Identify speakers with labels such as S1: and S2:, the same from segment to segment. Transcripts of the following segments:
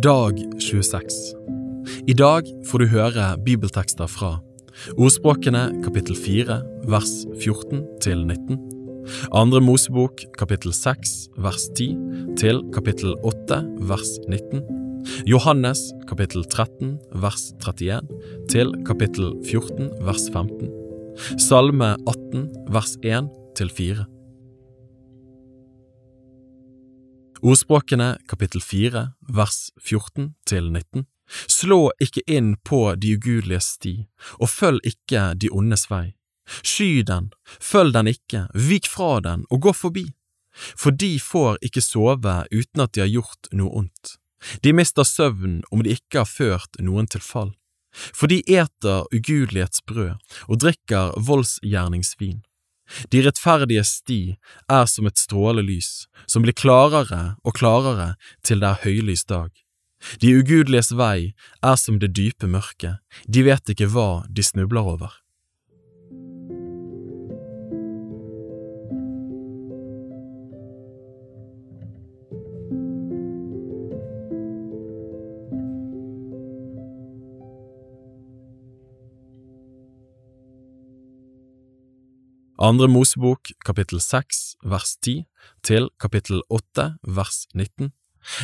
S1: Dag 26 I dag får du høre bibeltekster fra Ordspråkene kapittel 4 vers 14 til 19 Andre Mosebok kapittel 6 vers 10 til kapittel 8 vers 19 Johannes kapittel 13 vers 31 til kapittel 14 vers 15 Salme 18 vers 1 til 4 Ordspråkene kapittel 4 vers 14 til 19 Slå ikke inn på de ugudeliges sti, og følg ikke de ondes vei. Sky den, følg den ikke, vik fra den og gå forbi, for de får ikke sove uten at de har gjort noe ondt. De mister søvn om de ikke har ført noen til fall, for de eter ugudelighetsbrød og drikker voldsgjerningsvin. De rettferdiges sti er som et strålelys, som blir klarere og klarere til det er høylys dag. De ugudeliges vei er som det dype mørket, de vet ikke hva de snubler over. Andre Mosebok kapittel 6 vers 10 til kapittel 8 vers 19.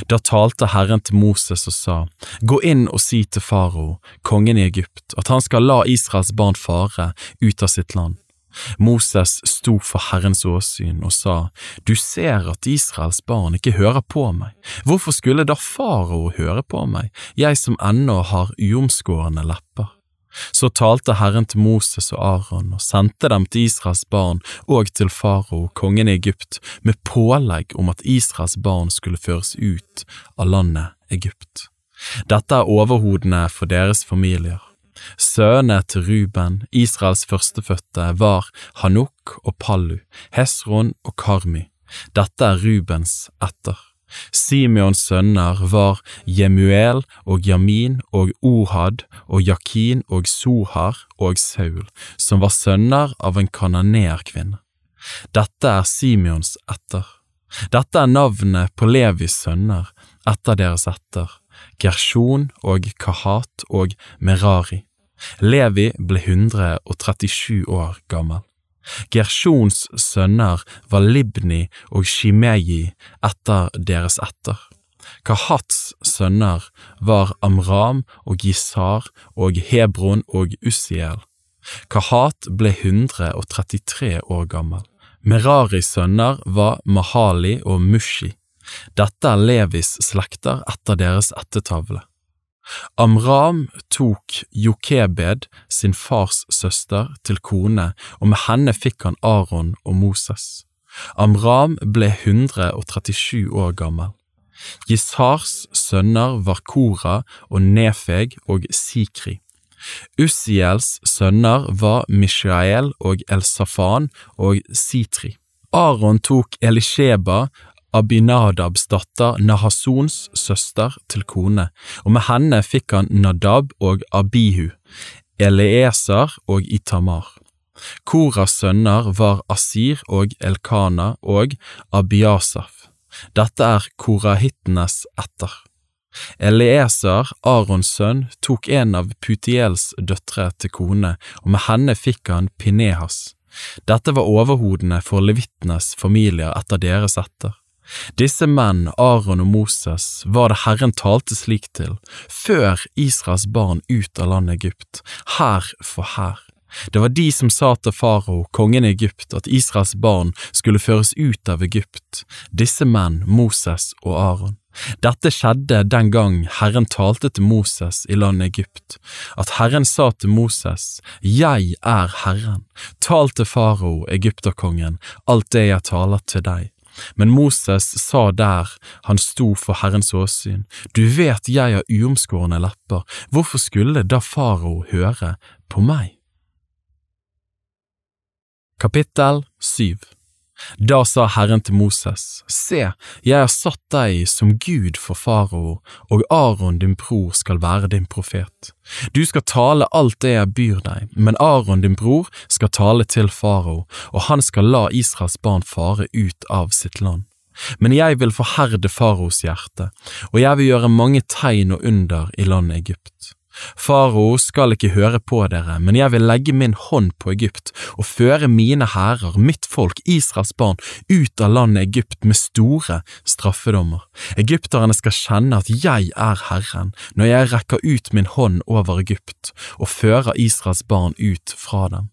S1: Da talte Herren til Moses og sa, Gå inn og si til farao, kongen i Egypt, at han skal la Israels barn fare ut av sitt land. Moses sto for Herrens åsyn og sa, Du ser at Israels barn ikke hører på meg, hvorfor skulle da farao høre på meg, jeg som ennå har uomskårne lepper? Så talte Herren til Moses og Aron og sendte dem til Israels barn og til farao, kongen i Egypt, med pålegg om at Israels barn skulle føres ut av landet Egypt. Dette er overhodene for deres familier. Sønnene til Ruben, Israels førstefødte, var Hanuk og Pallu, Hesron og Karmi. Dette er Rubens etter. Simeons sønner var Jemuel og Jamin og Ohad og Jakin og Sohar og Saul, som var sønner av en kananeerkvinne. Dette er Simeons etter. Dette er navnet på Levis sønner etter deres etter, Gershon og Kahat og Merari. Levi ble 137 år gammel. Gershons sønner var Libni og Shimeji etter deres etter. Kahats sønner var Amram og Gisar og Hebron og Ussiel. Kahat ble 133 år gammel. Meraris sønner var Mahali og Mushi. Dette er Levis slekter etter deres ættetavle. Amram tok Jokebed, sin fars søster, til kone, og med henne fikk han Aron og Moses. Amram ble 137 år gammel. Gisars sønner var Kora og Nefeg og Sikri. Ussiels sønner var Mishael og Elsafan og Sitri. Aron tok Elisheba, Abinadabs datter Nahasons søster til kone, og med henne fikk han Nadab og Abihu, Eleeser og Itamar. Koras sønner var Asir og Elkana og Abiasaf. Dette er korahittenes etter. Elieser, Arons sønn, tok en av Putiels døtre til kone, og med henne fikk han Pinehas. Dette var overhodene for levittenes familier etter deres etter. Disse menn, Aron og Moses, var det Herren talte slik til, før Israels barn ut av landet Egypt, hær for hær. Det var de som sa til farao, kongen i Egypt, at Israels barn skulle føres ut av Egypt, disse menn, Moses og Aron. Dette skjedde den gang Herren talte til Moses i landet Egypt, at Herren sa til Moses, Jeg er Herren, tal til farao, egypterkongen, alt det jeg taler til deg. Men Moses sa der han sto for Herrens åsyn, Du vet jeg har uomskårne lepper, hvorfor skulle da farao høre på meg? Kapittel 7 Da sa Herren til Moses, Se, jeg har satt deg som Gud for farao, og Aron din bror skal være din profet. Du skal tale alt det jeg byr deg, men Aron din bror skal tale til farao, og han skal la Israels barn fare ut av sitt land. Men jeg vil forherde faraos hjerte, og jeg vil gjøre mange tegn og under i landet Egypt. Farao skal ikke høre på dere, men jeg vil legge min hånd på Egypt og føre mine hærer, mitt folk, Israels barn, ut av landet Egypt med store straffedommer. Egypterne skal kjenne at jeg er Herren når jeg rekker ut min hånd over Egypt og fører Israels barn ut fra dem.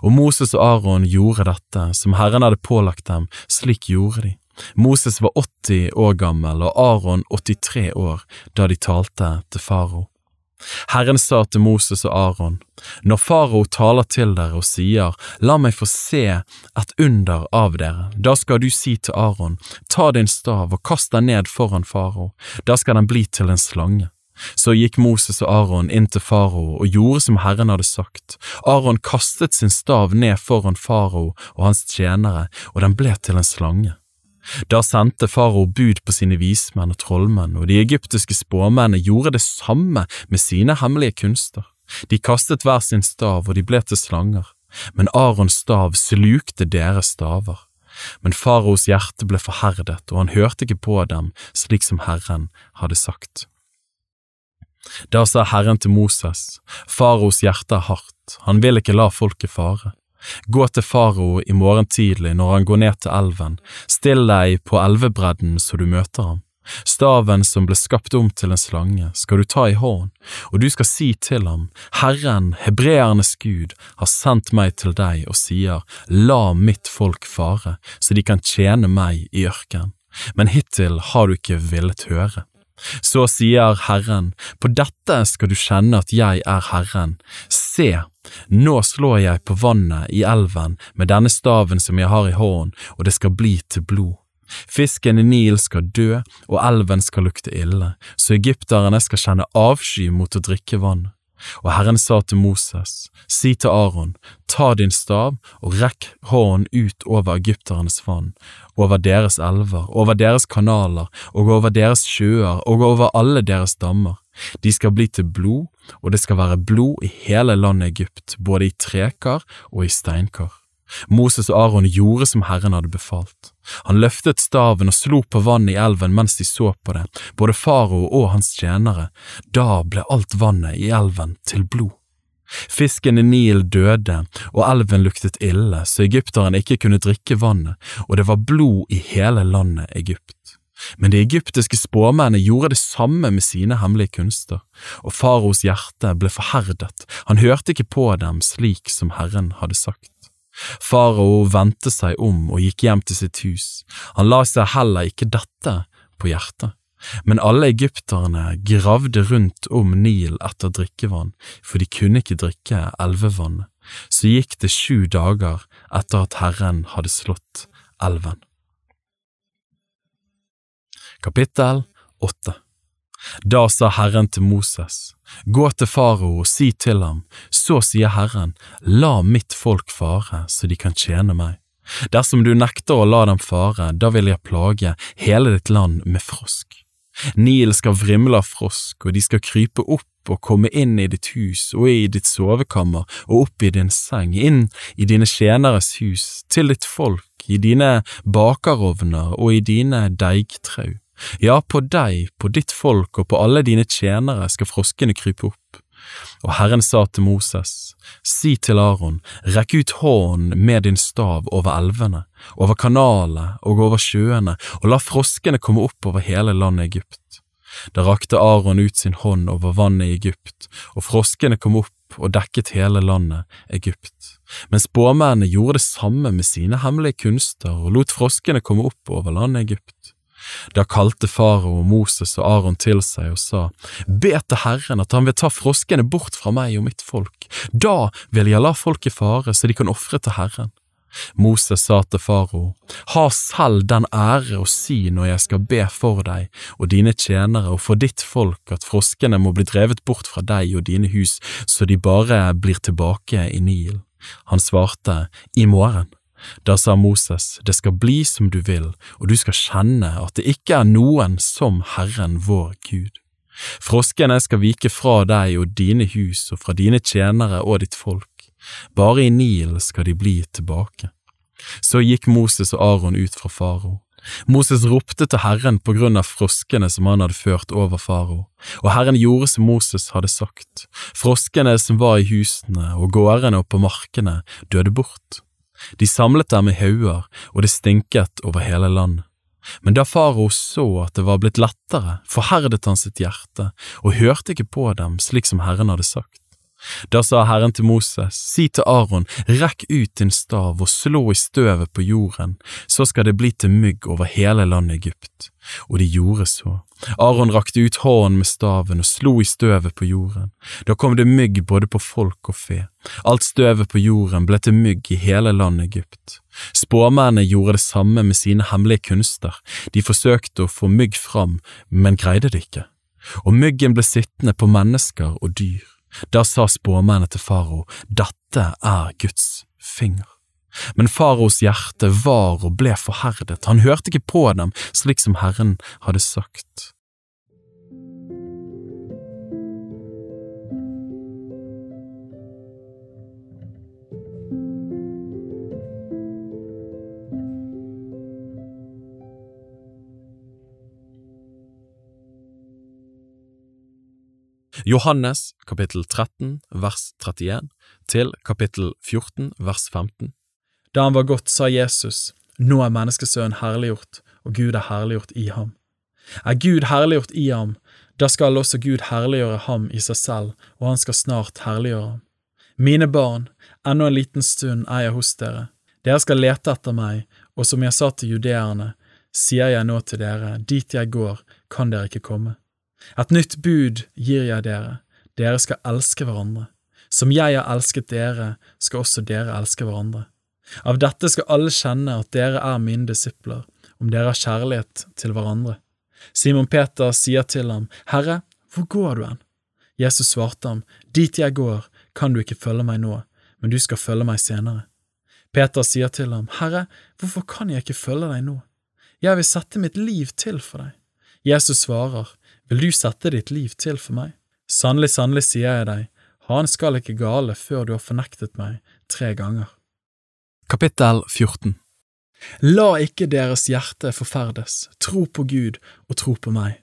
S1: Og Moses og Aron gjorde dette, som Herren hadde pålagt dem, slik gjorde de. Moses var 80 år gammel og Aron 83 år da de talte til farao. Herren sa til Moses og Aron, når farao taler til dere og sier, la meg få se et under av dere, da skal du si til Aron, ta din stav og kast den ned foran farao, da skal den bli til en slange. Så gikk Moses og Aron inn til farao og gjorde som Herren hadde sagt. Aron kastet sin stav ned foran farao og hans tjenere, og den ble til en slange. Da sendte farao bud på sine vismenn og trollmenn, og de egyptiske spåmennene gjorde det samme med sine hemmelige kunster. De kastet hver sin stav, og de ble til slanger, men Arons stav slukte deres staver. Men faraos hjerte ble forherdet, og han hørte ikke på dem slik som Herren hadde sagt. Da sa Herren til Moses, faraos hjerte er hardt, han vil ikke la folket fare. Gå til farao i morgen tidlig når han går ned til elven, still deg på elvebredden så du møter ham. Staven som ble skapt om til en slange, skal du ta i hånd, og du skal si til ham, Herren, hebreernes Gud, har sendt meg til deg og sier, la mitt folk fare, så de kan tjene meg i ørkenen. Men hittil har du ikke villet høre. Så sier Herren, på dette skal du kjenne at jeg er Herren. Se, nå slår jeg på vannet i elven med denne staven som jeg har i hånden, og det skal bli til blod. Fisken i Nil skal dø, og elven skal lukte ille, så egypterne skal kjenne avsky mot å drikke vann. Og Herren sa til Moses, si til Aron, ta din stav og rekk hånden ut over egypternes vann, over deres elver, over deres kanaler og over deres sjøer og over alle deres dammer. De skal bli til blod, og det skal være blod i hele landet Egypt, både i trekar og i steinkar. Moses og Aron gjorde som Herren hadde befalt. Han løftet staven og slo på vannet i elven mens de så på det, både farao og hans tjenere. Da ble alt vannet i elven til blod. Fisken i Nil døde, og elven luktet ille, så egypterne ikke kunne drikke vannet, og det var blod i hele landet Egypt. Men de egyptiske spåmennene gjorde det samme med sine hemmelige kunster, og faraos hjerte ble forherdet, han hørte ikke på dem slik som Herren hadde sagt. Farao vendte seg om og gikk hjem til sitt hus, han la seg heller ikke dette på hjertet. Men alle egypterne gravde rundt om Nil etter drikkevann, for de kunne ikke drikke elvevannet. Så gikk det sju dager etter at Herren hadde slått elven. Kapittel 8 Da sa Herren til Moses, Gå til farao og si til ham, så sier Herren, la mitt folk fare så de kan tjene meg. Dersom du nekter å la dem fare, da vil jeg plage hele ditt land med frosk. Nil skal vrimle av frosk, og de skal krype opp og komme inn i ditt hus og i ditt sovekammer og opp i din seng, inn i dine tjeneres hus, til ditt folk, i dine bakerovner og i dine deigtrau. Ja, på deg, på ditt folk og på alle dine tjenere skal froskene krype opp. Og Herren sa til Moses, si til Aron, rekk ut hånden med din stav over elvene, over kanalene og over sjøene, og la froskene komme opp over hele landet Egypt. Da rakte Aron ut sin hånd over vannet i Egypt, og froskene kom opp og dekket hele landet Egypt. Men spåmennene gjorde det samme med sine hemmelige kunster og lot froskene komme opp over landet Egypt. Da kalte farao Moses og Aron til seg og sa, Be til Herren at han vil ta froskene bort fra meg og mitt folk, da vil jeg la folk i fare så de kan ofre til Herren. Moses sa til farao, Ha selv den ære å si når jeg skal be for deg og dine tjenere og for ditt folk at froskene må bli drevet bort fra deg og dine hus så de bare blir tilbake i Nilen. Han svarte, I morgen. Da sa Moses, det skal bli som du vil, og du skal kjenne at det ikke er noen som Herren vår Gud. Froskene skal vike fra deg og dine hus og fra dine tjenere og ditt folk. Bare i Nil skal de bli tilbake. Så gikk Moses og Aron ut fra farao. Moses ropte til Herren på grunn av froskene som han hadde ført over farao, og Herren gjorde som Moses hadde sagt, froskene som var i husene og gårdene og på markene døde bort. De samlet dem i hauger, og det stinket over hele land. Men da farao så at det var blitt lettere, forherdet han sitt hjerte og hørte ikke på dem slik som Herren hadde sagt. Da sa Herren til Moses, si til Aron, rekk ut din stav og slå i støvet på jorden, så skal det bli til mygg over hele landet Egypt. Og de gjorde så. Aron rakte ut hånden med staven og slo i støvet på jorden. Da kom det mygg både på folk og fe. Alt støvet på jorden ble til mygg i hele landet Egypt. Spåmennene gjorde det samme med sine hemmelige kunster, de forsøkte å få mygg fram, men greide det ikke. Og myggen ble sittende på mennesker og dyr. Da sa spåmennene til farao, dette er Guds finger. Men faraos hjerte var og ble forherdet, han hørte ikke på dem slik som Herren hadde sagt. Johannes kapittel 13 vers 31 til kapittel 14 vers 15
S2: Da han var gått, sa Jesus, Nå er menneskesønnen herliggjort, og Gud er herliggjort i ham. Er Gud herliggjort i ham, da skal også Gud herliggjøre ham i seg selv, og han skal snart herliggjøre ham. Mine barn, ennå en liten stund er jeg hos dere. Dere skal lete etter meg, og som jeg sa til judeerne, sier jeg nå til dere, dit jeg går, kan dere ikke komme. Et nytt bud gir jeg dere, dere skal elske hverandre. Som jeg har elsket dere, skal også dere elske hverandre. Av dette skal alle kjenne at dere er mine disipler, om dere har kjærlighet til hverandre. Simon Peter sier til ham, Herre, hvor går du hen? Jesus svarte ham, Dit jeg går, kan du ikke følge meg nå, men du skal følge meg senere. Peter sier til ham, Herre, hvorfor kan jeg ikke følge deg nå? Jeg vil sette mitt liv til for deg. Jesus svarer, vil du sette ditt liv til for meg? Sannelig, sannelig sier jeg deg, han skal ikke gale før du har fornektet meg tre ganger.
S1: Kapittel 14
S2: La ikke deres hjerte forferdes, tro på Gud og tro på meg.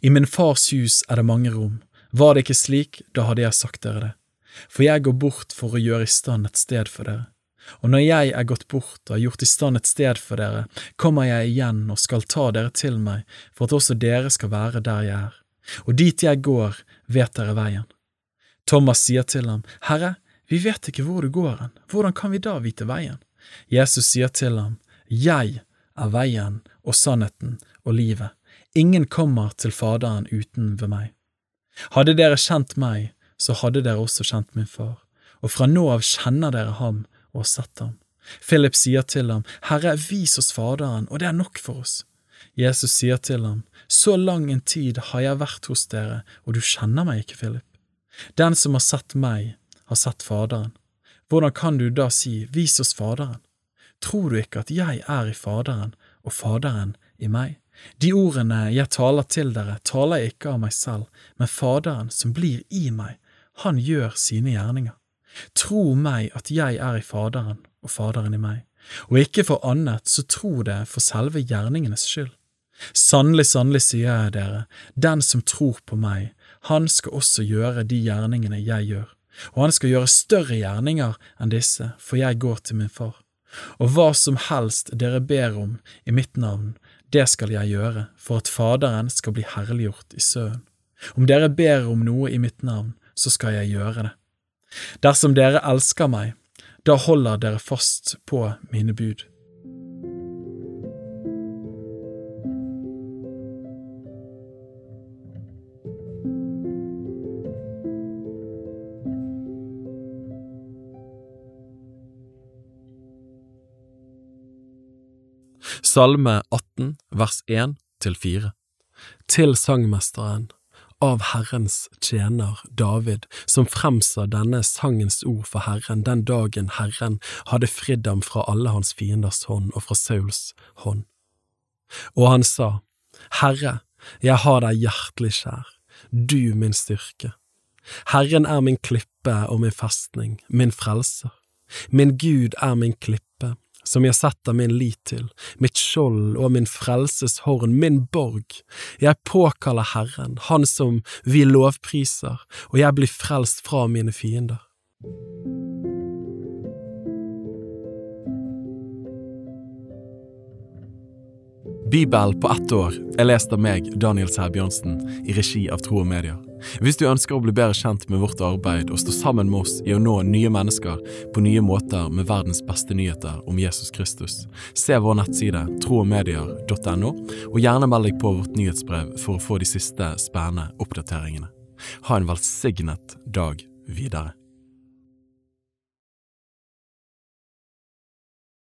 S2: I min fars hus er det mange rom, var det ikke slik, da hadde jeg sagt dere det. For jeg går bort for å gjøre i stand et sted for dere. Og når jeg er gått bort og har gjort i stand et sted for dere, kommer jeg igjen og skal ta dere til meg, for at også dere skal være der jeg er. Og dit jeg går, vet dere veien. Thomas sier til ham, Herre, vi vet ikke hvor du går hen, hvordan kan vi da vite veien? Jesus sier til ham, Jeg er veien og sannheten og livet, ingen kommer til Faderen uten ved meg. Hadde dere kjent meg, så hadde dere også kjent min far, og fra nå av kjenner dere ham og har sett ham. Philip sier til ham, Herre, vis oss Faderen, og det er nok for oss. Jesus sier til ham, Så lang en tid har jeg vært hos dere, og du kjenner meg ikke, Philip. Den som har sett meg, har sett Faderen. Hvordan kan du da si, Vis oss Faderen? Tror du ikke at jeg er i Faderen, og Faderen i meg? De ordene jeg taler til dere, taler jeg ikke av meg selv, men Faderen som blir i meg, han gjør sine gjerninger. Tro meg at jeg er i Faderen og Faderen i meg, og ikke for annet, så tro det for selve gjerningenes skyld. Sannelig, sannelig sier jeg dere, den som tror på meg, han skal også gjøre de gjerningene jeg gjør, og han skal gjøre større gjerninger enn disse, for jeg går til min far. Og hva som helst dere ber om i mitt navn, det skal jeg gjøre, for at Faderen skal bli herliggjort i Sønnen. Om dere ber om noe i mitt navn, så skal jeg gjøre det. Dersom dere elsker meg, da holder dere fast på mine bud.
S1: Salme 18 vers 1 til 4 Til sangmesteren av Herrens tjener David, som fremsa denne sangens ord for Herren den dagen Herren hadde fridd ham fra alle hans fienders hånd og fra Sauls hånd. Og han sa, Herre, jeg har deg hjertelig kjær, du min styrke. Herren er min klippe og min festning, min frelser. Min Gud er min klippe, som jeg setter min lit til, mitt skjold og min frelses horn, min borg. Jeg påkaller Herren, Han som vi lovpriser, og jeg blir frelst fra mine fiender. Bibel på ett år er lest av meg, Daniel Sæbjørnsen, i regi av Tro og Media. Hvis du ønsker å bli bedre kjent med vårt arbeid og stå sammen med oss i å nå nye mennesker på nye måter med verdens beste nyheter om Jesus Kristus, se vår nettside troogmedier.no, og gjerne meld deg på vårt nyhetsbrev for å få de siste spennende oppdateringene. Ha en velsignet dag videre.